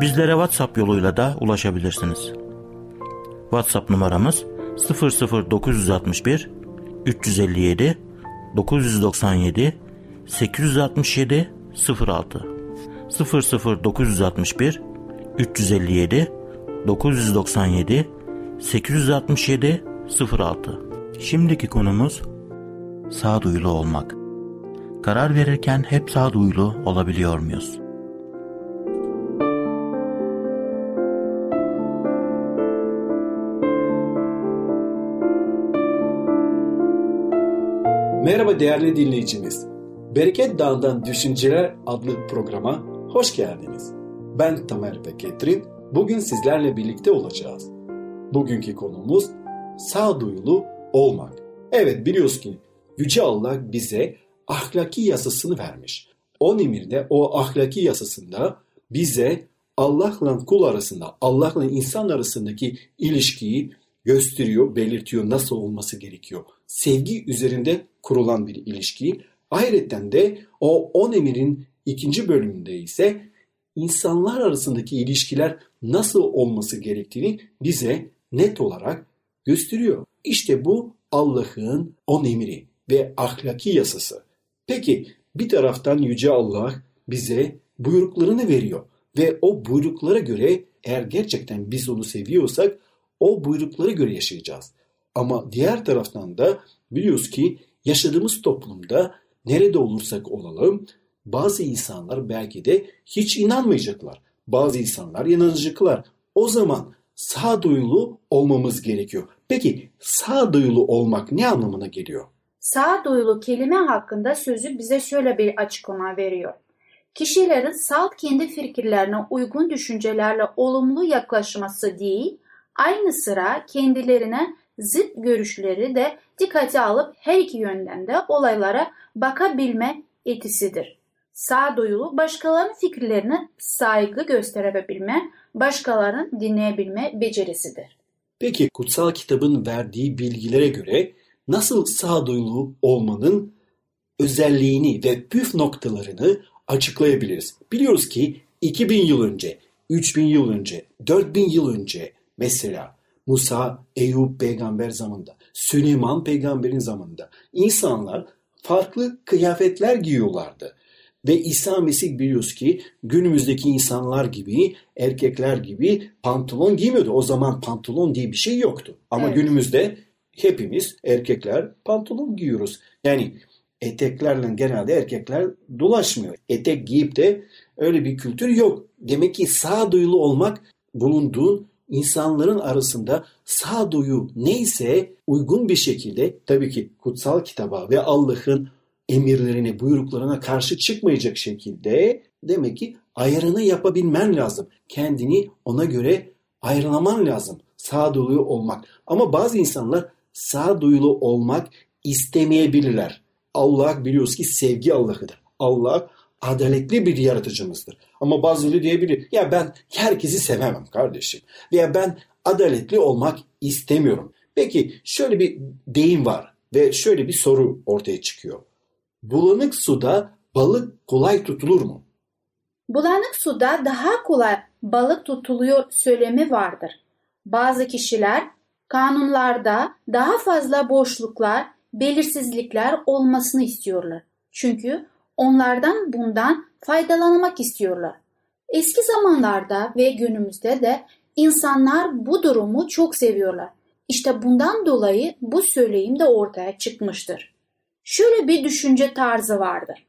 Bizlere WhatsApp yoluyla da ulaşabilirsiniz. WhatsApp numaramız 00961 357 997 867 06 00961 357 997 867 06 Şimdiki konumuz sağduyulu olmak. Karar verirken hep sağduyulu olabiliyor muyuz? Merhaba değerli dinleyicimiz. Bereket Dağı'ndan Düşünceler adlı programa hoş geldiniz. Ben Tamer ve Ketrin. Bugün sizlerle birlikte olacağız. Bugünkü konumuz sağduyulu olmak. Evet biliyoruz ki Yüce Allah bize ahlaki yasasını vermiş. O emirde o ahlaki yasasında bize Allah'la kul arasında, Allah'la insan arasındaki ilişkiyi gösteriyor, belirtiyor nasıl olması gerekiyor. Sevgi üzerinde kurulan bir ilişki. Ayrıca de o on emirin ikinci bölümünde ise insanlar arasındaki ilişkiler nasıl olması gerektiğini bize net olarak gösteriyor. İşte bu Allah'ın on emri ve ahlaki yasası. Peki bir taraftan Yüce Allah bize buyruklarını veriyor ve o buyruklara göre eğer gerçekten biz onu seviyorsak o buyruklara göre yaşayacağız. Ama diğer taraftan da biliyoruz ki yaşadığımız toplumda nerede olursak olalım bazı insanlar belki de hiç inanmayacaklar. Bazı insanlar inanacaklar. O zaman sağduyulu olmamız gerekiyor. Peki sağduyulu olmak ne anlamına geliyor? Sağduyulu kelime hakkında sözü bize şöyle bir açıklama veriyor. Kişilerin salt kendi fikirlerine uygun düşüncelerle olumlu yaklaşması değil, aynı sıra kendilerine zıt görüşleri de dikkate alıp her iki yönden de olaylara bakabilme etisidir. Sağduyulu başkalarının fikirlerine saygı gösterebilme, başkalarının dinleyebilme becerisidir. Peki kutsal kitabın verdiği bilgilere göre nasıl sağduyulu olmanın özelliğini ve püf noktalarını açıklayabiliriz. Biliyoruz ki 2000 yıl önce, 3000 yıl önce, 4000 yıl önce mesela Musa, Eyüp peygamber zamanında, Süleyman peygamberin zamanında insanlar farklı kıyafetler giyiyorlardı. Ve İsa Mesih biliyoruz ki günümüzdeki insanlar gibi, erkekler gibi pantolon giymiyordu. O zaman pantolon diye bir şey yoktu. Ama evet. günümüzde hepimiz erkekler pantolon giyiyoruz. Yani eteklerle genelde erkekler dolaşmıyor. Etek giyip de öyle bir kültür yok. Demek ki sağduyulu olmak bulunduğun insanların arasında sağduyu neyse uygun bir şekilde tabii ki kutsal kitaba ve Allah'ın emirlerine, buyruklarına karşı çıkmayacak şekilde demek ki ayarını yapabilmen lazım. Kendini ona göre ayarlaman lazım. Sağduyulu olmak. Ama bazı insanlar sağduyulu olmak istemeyebilirler. Allah biliyoruz ki sevgi Allah'ıdır. Allah adaletli bir yaratıcımızdır. Ama bazıları diyebilir ya ben herkesi sevemem kardeşim. Veya ben adaletli olmak istemiyorum. Peki şöyle bir deyim var ve şöyle bir soru ortaya çıkıyor. Bulanık suda balık kolay tutulur mu? Bulanık suda daha kolay balık tutuluyor söylemi vardır. Bazı kişiler kanunlarda daha fazla boşluklar, belirsizlikler olmasını istiyorlar. Çünkü onlardan bundan faydalanmak istiyorlar. Eski zamanlarda ve günümüzde de insanlar bu durumu çok seviyorlar. İşte bundan dolayı bu söyleyim de ortaya çıkmıştır. Şöyle bir düşünce tarzı vardır.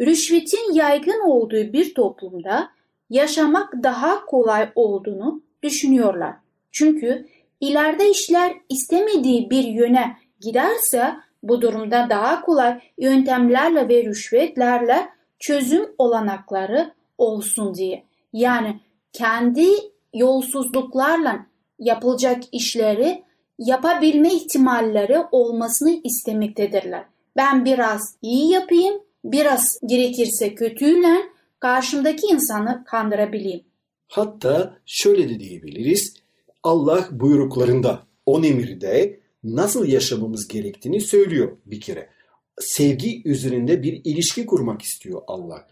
Rüşvetin yaygın olduğu bir toplumda yaşamak daha kolay olduğunu düşünüyorlar. Çünkü ileride işler istemediği bir yöne giderse bu durumda daha kolay yöntemlerle ve rüşvetlerle çözüm olanakları olsun diye. Yani kendi yolsuzluklarla yapılacak işleri yapabilme ihtimalleri olmasını istemektedirler. Ben biraz iyi yapayım, biraz gerekirse kötüyle karşımdaki insanı kandırabileyim. Hatta şöyle de diyebiliriz. Allah buyruklarında, on emirde nasıl yaşamamız gerektiğini söylüyor bir kere. Sevgi üzerinde bir ilişki kurmak istiyor Allah.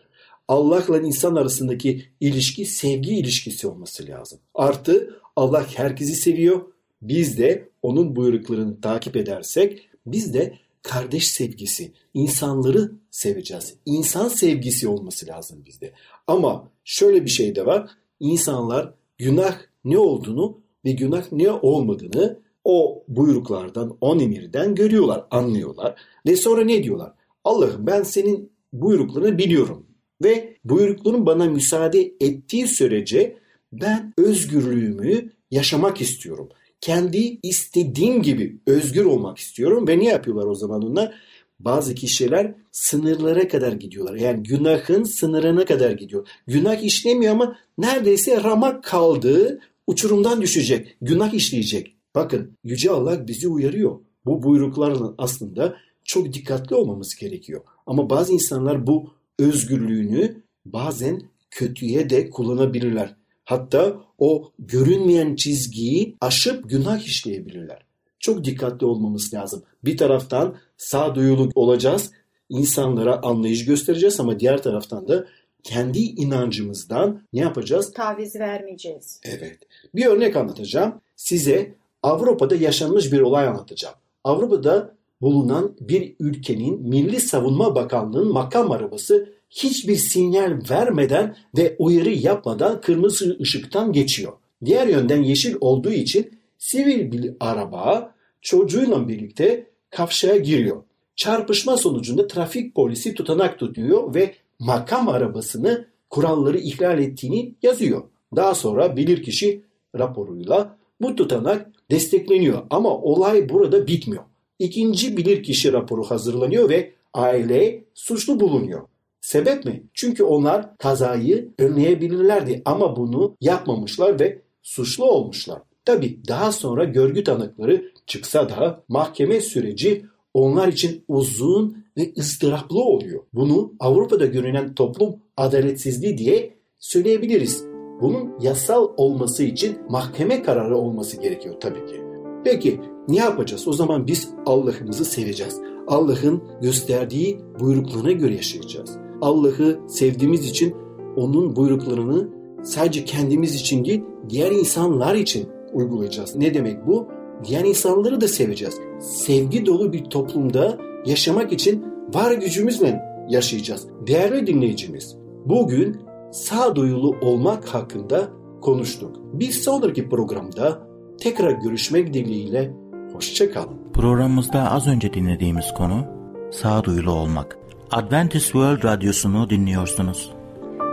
Allah'la insan arasındaki ilişki sevgi ilişkisi olması lazım. Artı Allah herkesi seviyor. Biz de onun buyruklarını takip edersek biz de kardeş sevgisi, insanları seveceğiz. İnsan sevgisi olması lazım bizde. Ama şöyle bir şey de var. İnsanlar günah ne olduğunu ve günah ne olmadığını o buyruklardan, on emirden görüyorlar, anlıyorlar. Ve sonra ne diyorlar? Allah'ım ben senin buyruklarını biliyorum. Ve buyrukların bana müsaade ettiği sürece ben özgürlüğümü yaşamak istiyorum. Kendi istediğim gibi özgür olmak istiyorum. Ve ne yapıyorlar o zaman onlar? Bazı kişiler sınırlara kadar gidiyorlar. Yani günahın sınırına kadar gidiyor. Günah işlemiyor ama neredeyse ramak kaldığı uçurumdan düşecek. Günah işleyecek. Bakın Yüce Allah bizi uyarıyor. Bu buyruklarla aslında çok dikkatli olmamız gerekiyor. Ama bazı insanlar bu özgürlüğünü bazen kötüye de kullanabilirler. Hatta o görünmeyen çizgiyi aşıp günah işleyebilirler. Çok dikkatli olmamız lazım. Bir taraftan sağduyulu olacağız, insanlara anlayış göstereceğiz ama diğer taraftan da kendi inancımızdan ne yapacağız? Taviz vermeyeceğiz. Evet. Bir örnek anlatacağım. Size Avrupa'da yaşanmış bir olay anlatacağım. Avrupa'da bulunan bir ülkenin Milli Savunma Bakanlığı'nın makam arabası hiçbir sinyal vermeden ve uyarı yapmadan kırmızı ışıktan geçiyor. Diğer yönden yeşil olduğu için sivil bir araba çocuğuyla birlikte kavşaya giriyor. Çarpışma sonucunda trafik polisi tutanak tutuyor ve makam arabasını kuralları ihlal ettiğini yazıyor. Daha sonra bilirkişi raporuyla bu tutanak destekleniyor ama olay burada bitmiyor. İkinci bilirkişi raporu hazırlanıyor ve aile suçlu bulunuyor. Sebep mi? Çünkü onlar kazayı önleyebilirlerdi ama bunu yapmamışlar ve suçlu olmuşlar. Tabi daha sonra görgü tanıkları çıksa da mahkeme süreci onlar için uzun ve ıstıraplı oluyor. Bunu Avrupa'da görünen toplum adaletsizliği diye söyleyebiliriz. Bunun yasal olması için mahkeme kararı olması gerekiyor tabii ki. Peki ne yapacağız? O zaman biz Allah'ımızı seveceğiz. Allah'ın gösterdiği buyruklarına göre yaşayacağız. Allah'ı sevdiğimiz için onun buyruklarını sadece kendimiz için değil, diğer insanlar için uygulayacağız. Ne demek bu? Diğer insanları da seveceğiz. Sevgi dolu bir toplumda yaşamak için var gücümüzle yaşayacağız. Değerli dinleyicimiz, bugün sağduyulu olmak hakkında konuştuk. Bir sonraki programda tekrar görüşmek dileğiyle hoşçakalın. Programımızda az önce dinlediğimiz konu sağduyulu olmak. Adventist World Radyosu'nu dinliyorsunuz.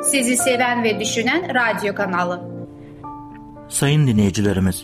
Sizi seven ve düşünen radyo kanalı. Sayın dinleyicilerimiz,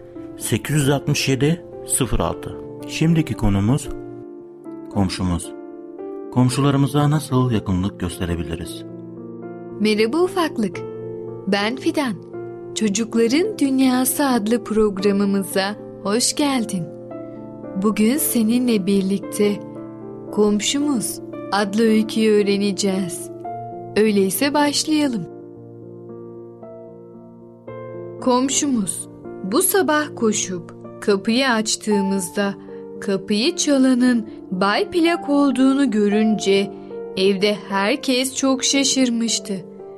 867 06 Şimdiki konumuz komşumuz. Komşularımıza nasıl yakınlık gösterebiliriz? Merhaba ufaklık. Ben Fidan. Çocukların Dünyası adlı programımıza hoş geldin. Bugün seninle birlikte Komşumuz adlı öyküyü öğreneceğiz. Öyleyse başlayalım. Komşumuz bu sabah koşup kapıyı açtığımızda kapıyı çalanın Bay Plak olduğunu görünce evde herkes çok şaşırmıştı.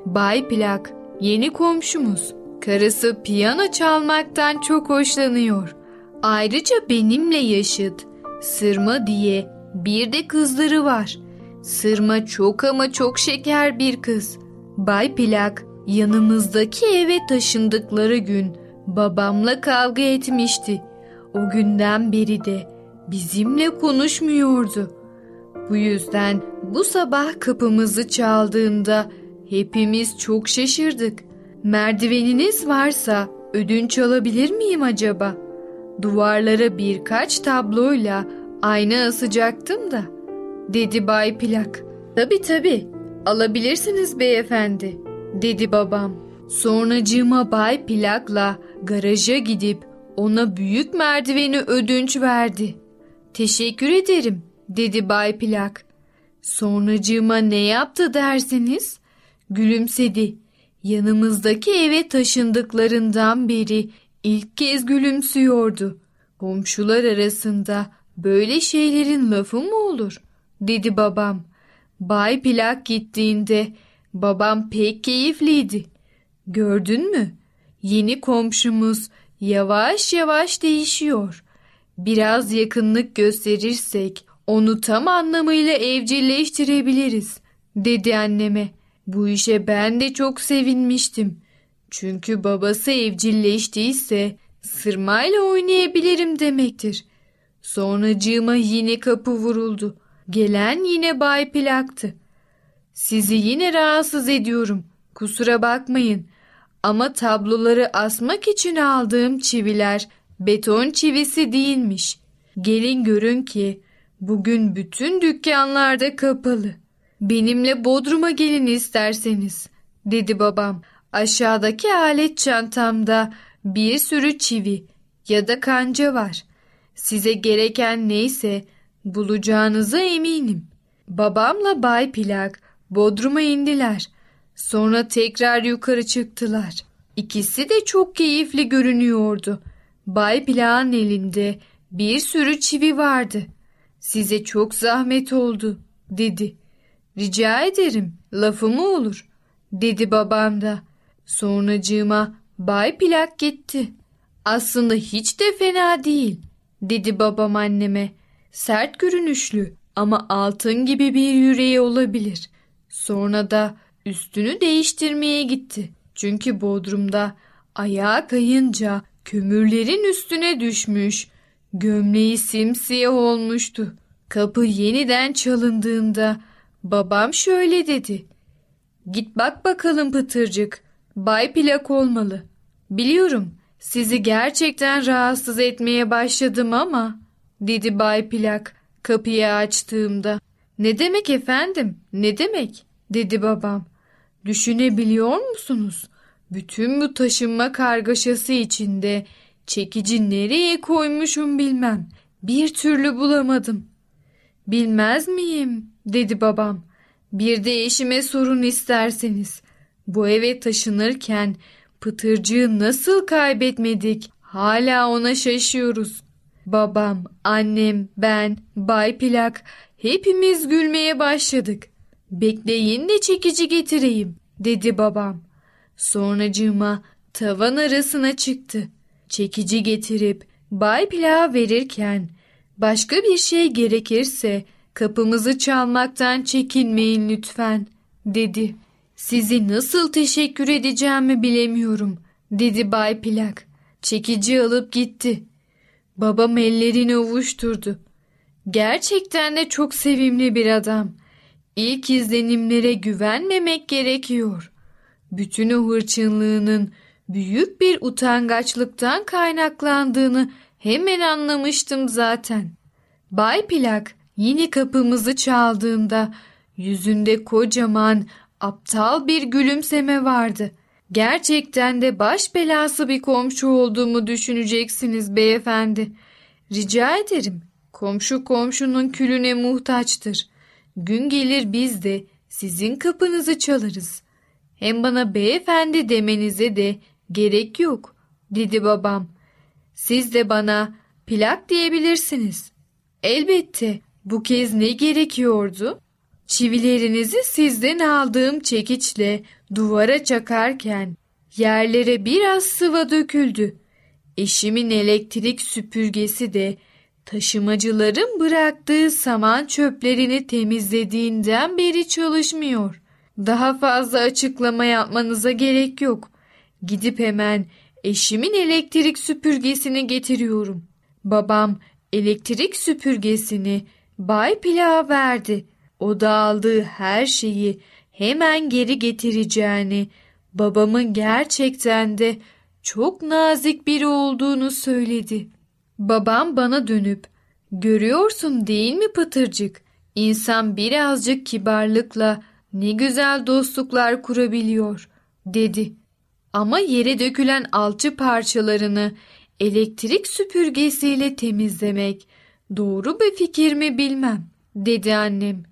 Bay Plak yeni komşumuz. Karısı piyano çalmaktan çok hoşlanıyor. Ayrıca benimle yaşıt Sırma diye bir de kızları var. Sırma çok ama çok şeker bir kız. Bay Plak yanımızdaki eve taşındıkları gün babamla kavga etmişti. O günden beri de bizimle konuşmuyordu. Bu yüzden bu sabah kapımızı çaldığında hepimiz çok şaşırdık. Merdiveniniz varsa ödünç alabilir miyim acaba? Duvarlara birkaç tabloyla ayna asacaktım da, dedi Bay Plak. Tabi tabi, alabilirsiniz beyefendi, dedi babam. Sonracığıma Bay Plak'la garaja gidip ona büyük merdiveni ödünç verdi. Teşekkür ederim, dedi Bay Plak. Sonracığıma ne yaptı dersiniz? Gülümsedi. Yanımızdaki eve taşındıklarından beri ilk kez gülümsüyordu. Komşular arasında böyle şeylerin lafı mı olur? dedi babam. Bay Plak gittiğinde babam pek keyifliydi. Gördün mü? Yeni komşumuz yavaş yavaş değişiyor. Biraz yakınlık gösterirsek onu tam anlamıyla evcilleştirebiliriz, dedi anneme. Bu işe ben de çok sevinmiştim. Çünkü babası evcilleştiyse sırmayla oynayabilirim demektir. Sonracığıma yine kapı vuruldu. Gelen yine Bay Plak'tı. Sizi yine rahatsız ediyorum. Kusura bakmayın. Ama tabloları asmak için aldığım çiviler beton çivisi değilmiş. Gelin görün ki bugün bütün dükkanlarda kapalı. Benimle Bodrum'a gelin isterseniz, dedi babam. Aşağıdaki alet çantamda bir sürü çivi ya da kanca var. Size gereken neyse bulacağınıza eminim. Babamla Bay Plak Bodrum'a indiler. Sonra tekrar yukarı çıktılar. İkisi de çok keyifli görünüyordu. Bay Plak'ın elinde bir sürü çivi vardı. Size çok zahmet oldu, dedi. Rica ederim, lafı mı olur, dedi babam da. Sonracığıma Bay Plak gitti. Aslında hiç de fena değil, dedi babam anneme. Sert görünüşlü ama altın gibi bir yüreği olabilir. Sonra da üstünü değiştirmeye gitti. Çünkü Bodrum'da ayağa kayınca kömürlerin üstüne düşmüş. Gömleği simsiyah olmuştu. Kapı yeniden çalındığında babam şöyle dedi. Git bak bakalım Pıtırcık. Bay Plak olmalı. Biliyorum sizi gerçekten rahatsız etmeye başladım ama dedi Bay Plak kapıyı açtığımda. Ne demek efendim ne demek dedi babam. Düşünebiliyor musunuz? Bütün bu taşınma kargaşası içinde çekici nereye koymuşum bilmem. Bir türlü bulamadım. Bilmez miyim? dedi babam. Bir de eşime sorun isterseniz. Bu eve taşınırken pıtırcığı nasıl kaybetmedik? Hala ona şaşıyoruz. Babam, annem, ben, Bay Plak hepimiz gülmeye başladık. Bekleyin de çekici getireyim dedi babam. Sonracığıma tavan arasına çıktı. Çekici getirip Bay Plak'a verirken başka bir şey gerekirse kapımızı çalmaktan çekinmeyin lütfen dedi. Sizi nasıl teşekkür edeceğimi bilemiyorum dedi Bay Plak. Çekici alıp gitti. Babam ellerini ovuşturdu. Gerçekten de çok sevimli bir adam. İlk izlenimlere güvenmemek gerekiyor. Bütün o hırçınlığının büyük bir utangaçlıktan kaynaklandığını hemen anlamıştım zaten. Bay Plak yine kapımızı çaldığında yüzünde kocaman aptal bir gülümseme vardı. Gerçekten de baş belası bir komşu olduğumu düşüneceksiniz beyefendi. Rica ederim. Komşu komşunun külüne muhtaçtır. Gün gelir biz de sizin kapınızı çalarız. Hem bana beyefendi demenize de gerek yok, dedi babam. Siz de bana plak diyebilirsiniz. Elbette bu kez ne gerekiyordu? Çivilerinizi sizden aldığım çekiçle duvara çakarken yerlere biraz sıva döküldü. Eşimin elektrik süpürgesi de taşımacıların bıraktığı saman çöplerini temizlediğinden beri çalışmıyor. Daha fazla açıklama yapmanıza gerek yok. Gidip hemen eşimin elektrik süpürgesini getiriyorum. Babam elektrik süpürgesini Bay Pilav'a verdi. O da aldığı her şeyi hemen geri getireceğini, babamın gerçekten de çok nazik biri olduğunu söyledi. Babam bana dönüp, görüyorsun değil mi Pıtırcık? İnsan birazcık kibarlıkla ne güzel dostluklar kurabiliyor, dedi. Ama yere dökülen alçı parçalarını elektrik süpürgesiyle temizlemek doğru bir fikir mi bilmem, dedi annem.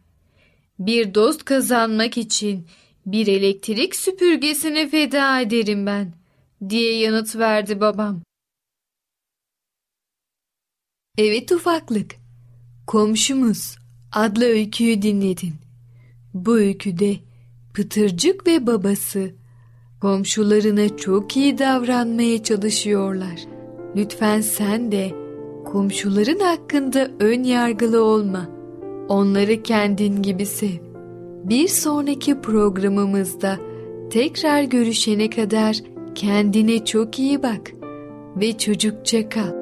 Bir dost kazanmak için bir elektrik süpürgesini feda ederim ben, diye yanıt verdi babam. Evet ufaklık, komşumuz adlı öyküyü dinledin. Bu öyküde Pıtırcık ve babası komşularına çok iyi davranmaya çalışıyorlar. Lütfen sen de komşuların hakkında ön yargılı olma. Onları kendin gibi sev. Bir sonraki programımızda tekrar görüşene kadar kendine çok iyi bak ve çocukça kal.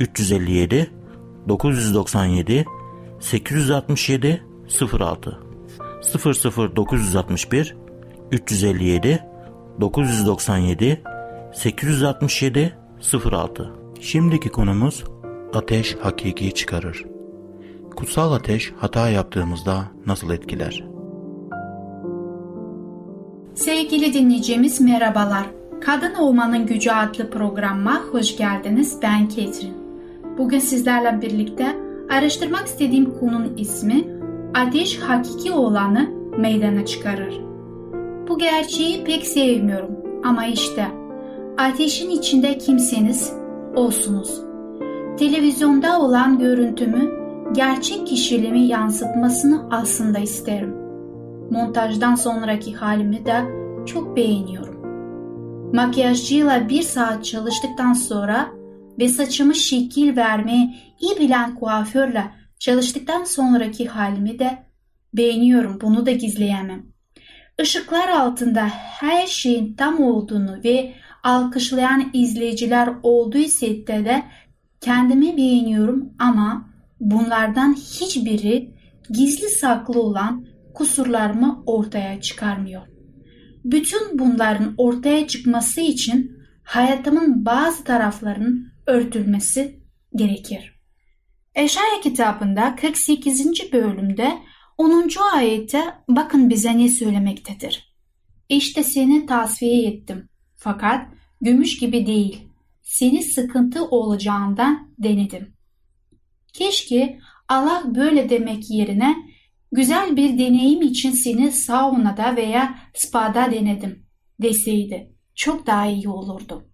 357 997 867 06 00961 357 997 867 06 Şimdiki konumuz ateş hakiki çıkarır. Kutsal ateş hata yaptığımızda nasıl etkiler? Sevgili dinleyicimiz merhabalar. Kadın Olmanın Gücü adlı programıma hoş geldiniz. Ben Ketrin. Bugün sizlerle birlikte araştırmak istediğim konunun ismi Ateş hakiki olanı meydana çıkarır. Bu gerçeği pek sevmiyorum ama işte ateşin içinde kimseniz olsunuz. Televizyonda olan görüntümü gerçek kişiliğimi yansıtmasını aslında isterim. Montajdan sonraki halimi de çok beğeniyorum. Makyajcıyla bir saat çalıştıktan sonra ve saçımı şekil vermeyi iyi bilen kuaförle çalıştıktan sonraki halimi de beğeniyorum. Bunu da gizleyemem. Işıklar altında her şeyin tam olduğunu ve alkışlayan izleyiciler olduğu sette de kendimi beğeniyorum ama bunlardan hiçbiri gizli saklı olan kusurlarımı ortaya çıkarmıyor. Bütün bunların ortaya çıkması için hayatımın bazı taraflarının örtülmesi gerekir. Eşaya kitabında 48. bölümde 10. ayette bakın bize ne söylemektedir. İşte seni tasfiye ettim. Fakat gümüş gibi değil. Seni sıkıntı olacağından denedim. Keşke Allah böyle demek yerine güzel bir deneyim için seni saunada veya spa'da denedim deseydi çok daha iyi olurdu.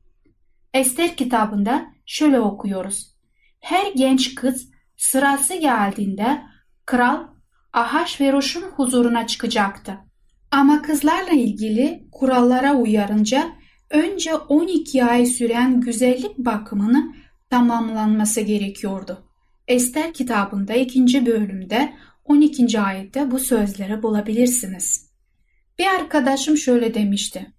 Ester kitabında şöyle okuyoruz. Her genç kız sırası geldiğinde kral Ahasveros'un huzuruna çıkacaktı. Ama kızlarla ilgili kurallara uyarınca önce 12 ay süren güzellik bakımını tamamlanması gerekiyordu. Ester kitabında 2. bölümde 12. ayette bu sözleri bulabilirsiniz. Bir arkadaşım şöyle demişti.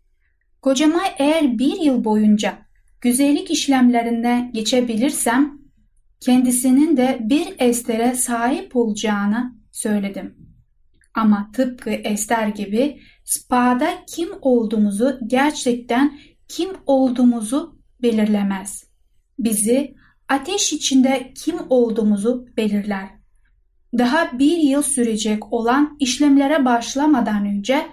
Kocama eğer bir yıl boyunca güzellik işlemlerine geçebilirsem kendisinin de bir estere sahip olacağını söyledim. Ama tıpkı Ester gibi spada kim olduğumuzu gerçekten kim olduğumuzu belirlemez. Bizi ateş içinde kim olduğumuzu belirler. Daha bir yıl sürecek olan işlemlere başlamadan önce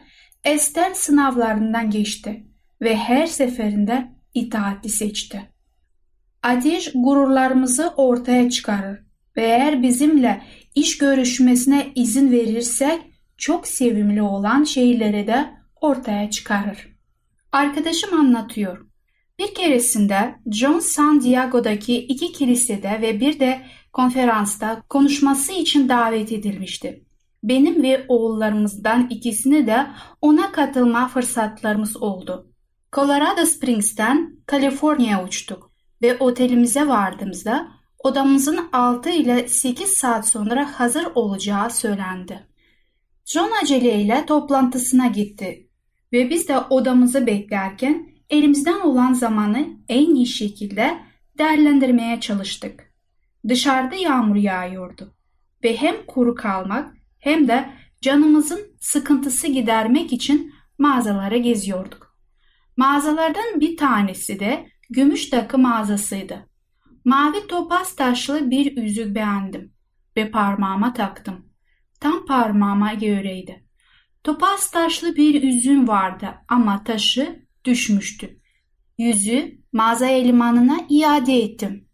Ester sınavlarından geçti ve her seferinde itaati seçti. Ateş gururlarımızı ortaya çıkarır ve eğer bizimle iş görüşmesine izin verirsek çok sevimli olan şeyleri de ortaya çıkarır. Arkadaşım anlatıyor. Bir keresinde John San Diego'daki iki kilisede ve bir de konferansta konuşması için davet edilmişti. Benim ve oğullarımızdan ikisini de ona katılma fırsatlarımız oldu. Colorado Springs'ten Kaliforniya uçtuk ve otelimize vardığımızda odamızın 6 ile 8 saat sonra hazır olacağı söylendi. John aceleyle toplantısına gitti ve biz de odamızı beklerken elimizden olan zamanı en iyi şekilde değerlendirmeye çalıştık. Dışarıda yağmur yağıyordu ve hem kuru kalmak hem de canımızın sıkıntısı gidermek için mağazalara geziyorduk. Mağazalardan bir tanesi de gümüş takı mağazasıydı. Mavi topaz taşlı bir yüzük beğendim ve parmağıma taktım. Tam parmağıma göreydi. Topaz taşlı bir yüzüğüm vardı ama taşı düşmüştü. Yüzü mağaza elemanına iade ettim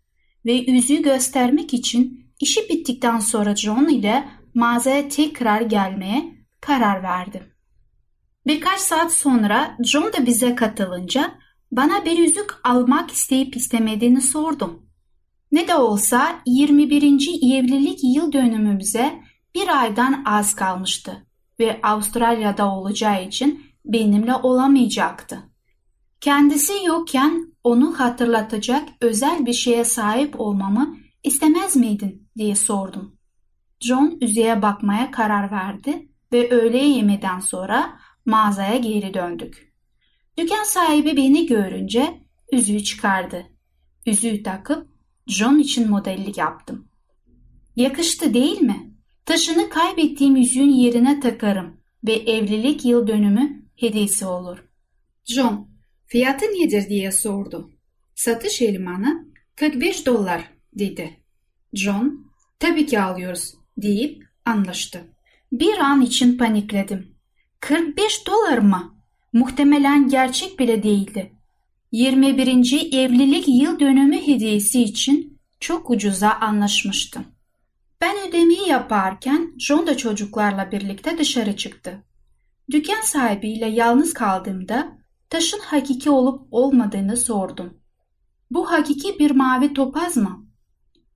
ve yüzüğü göstermek için işi bittikten sonra John ile mağazaya tekrar gelmeye karar verdim. Birkaç saat sonra John da bize katılınca bana bir yüzük almak isteyip istemediğini sordum. Ne de olsa 21. evlilik yıl dönümümüze bir aydan az kalmıştı ve Avustralya'da olacağı için benimle olamayacaktı. Kendisi yokken onu hatırlatacak özel bir şeye sahip olmamı istemez miydin diye sordum. John yüzeye bakmaya karar verdi ve öğle yemeden sonra mağazaya geri döndük. Dükkan sahibi beni görünce yüzüğü çıkardı. Yüzüğü takıp John için modellik yaptım. Yakıştı değil mi? Taşını kaybettiğim yüzüğün yerine takarım ve evlilik yıl dönümü hediyesi olur. John, fiyatı nedir diye sordu. Satış elemanı 45 dolar dedi. John, tabii ki alıyoruz deyip anlaştı. Bir an için panikledim. 45 dolar mı? Muhtemelen gerçek bile değildi. 21. evlilik yıl dönümü hediyesi için çok ucuza anlaşmıştım. Ben ödemeyi yaparken John da çocuklarla birlikte dışarı çıktı. Dükkan sahibiyle yalnız kaldığımda taşın hakiki olup olmadığını sordum. Bu hakiki bir mavi topaz mı?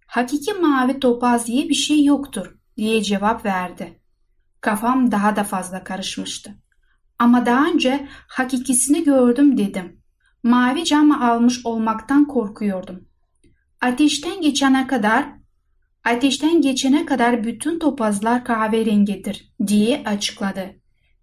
Hakiki mavi topaz diye bir şey yoktur diye cevap verdi. Kafam daha da fazla karışmıştı. Ama daha önce hakikisini gördüm dedim. Mavi camı almış olmaktan korkuyordum. Ateşten geçene kadar ateşten geçene kadar bütün topazlar kahverengidir diye açıkladı.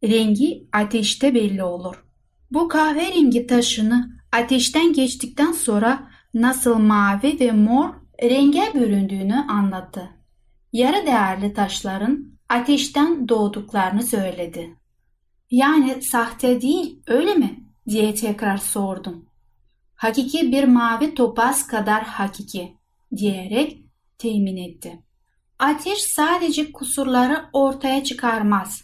Rengi ateşte belli olur. Bu kahverengi taşını ateşten geçtikten sonra nasıl mavi ve mor renge büründüğünü anlattı. Yarı değerli taşların ateşten doğduklarını söyledi. Yani sahte değil öyle mi? diye tekrar sordum. Hakiki bir mavi topaz kadar hakiki diyerek temin etti. Ateş sadece kusurları ortaya çıkarmaz.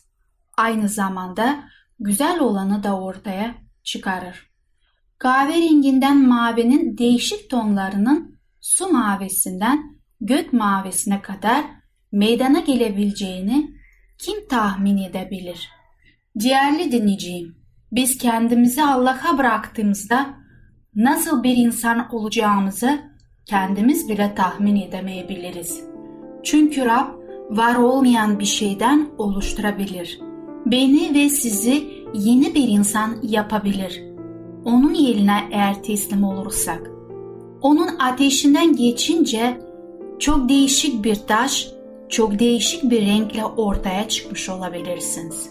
Aynı zamanda güzel olanı da ortaya çıkarır. Kahverenginden mavinin değişik tonlarının su mavisinden gök mavisine kadar meydana gelebileceğini kim tahmin edebilir? Değerli dinleyeceğim, biz kendimizi Allah'a bıraktığımızda nasıl bir insan olacağımızı kendimiz bile tahmin edemeyebiliriz. Çünkü Rab var olmayan bir şeyden oluşturabilir. Beni ve sizi yeni bir insan yapabilir. Onun yerine eğer teslim olursak. Onun ateşinden geçince çok değişik bir taş, çok değişik bir renkle ortaya çıkmış olabilirsiniz.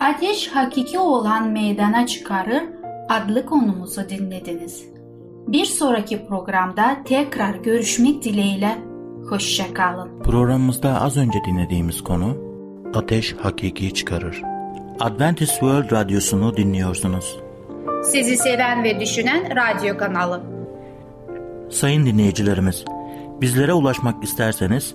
Ateş hakiki olan meydana çıkarır adlı konumuzu dinlediniz. Bir sonraki programda tekrar görüşmek dileğiyle. Hoşçakalın. Programımızda az önce dinlediğimiz konu Ateş Hakiki Çıkarır. Adventist World Radyosunu dinliyorsunuz. Sizi seven ve düşünen radyo kanalı. Sayın dinleyicilerimiz, bizlere ulaşmak isterseniz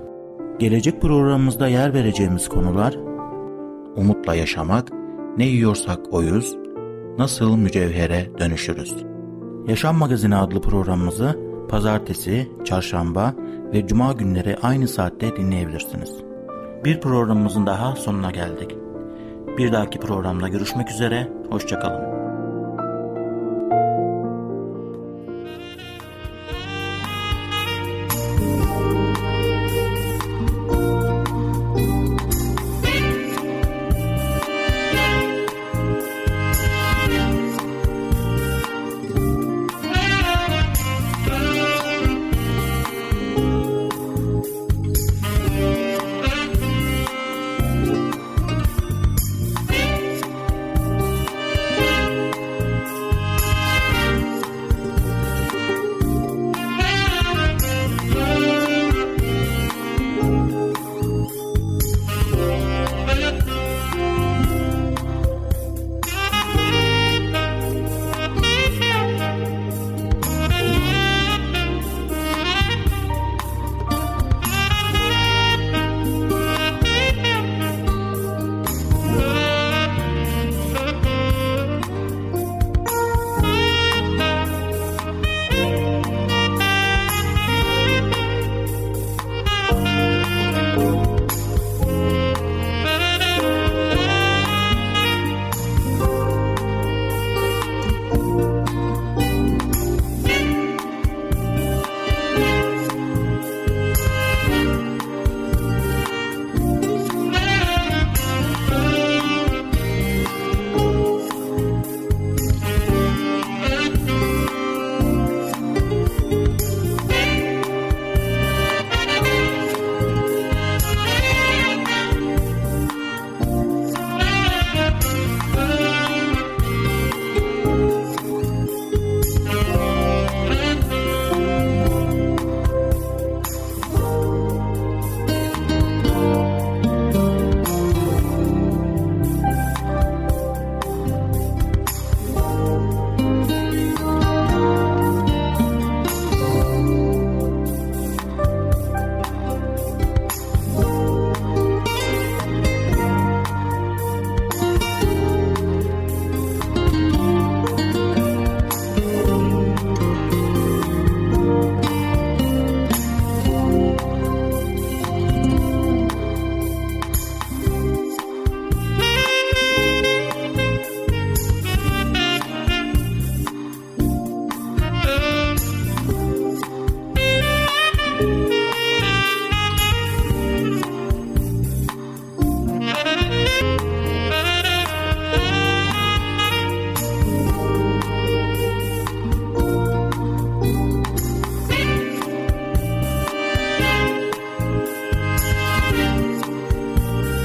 Gelecek programımızda yer vereceğimiz konular Umutla yaşamak, ne yiyorsak oyuz, nasıl mücevhere dönüşürüz. Yaşam Magazini adlı programımızı pazartesi, çarşamba ve cuma günleri aynı saatte dinleyebilirsiniz. Bir programımızın daha sonuna geldik. Bir dahaki programda görüşmek üzere, hoşçakalın.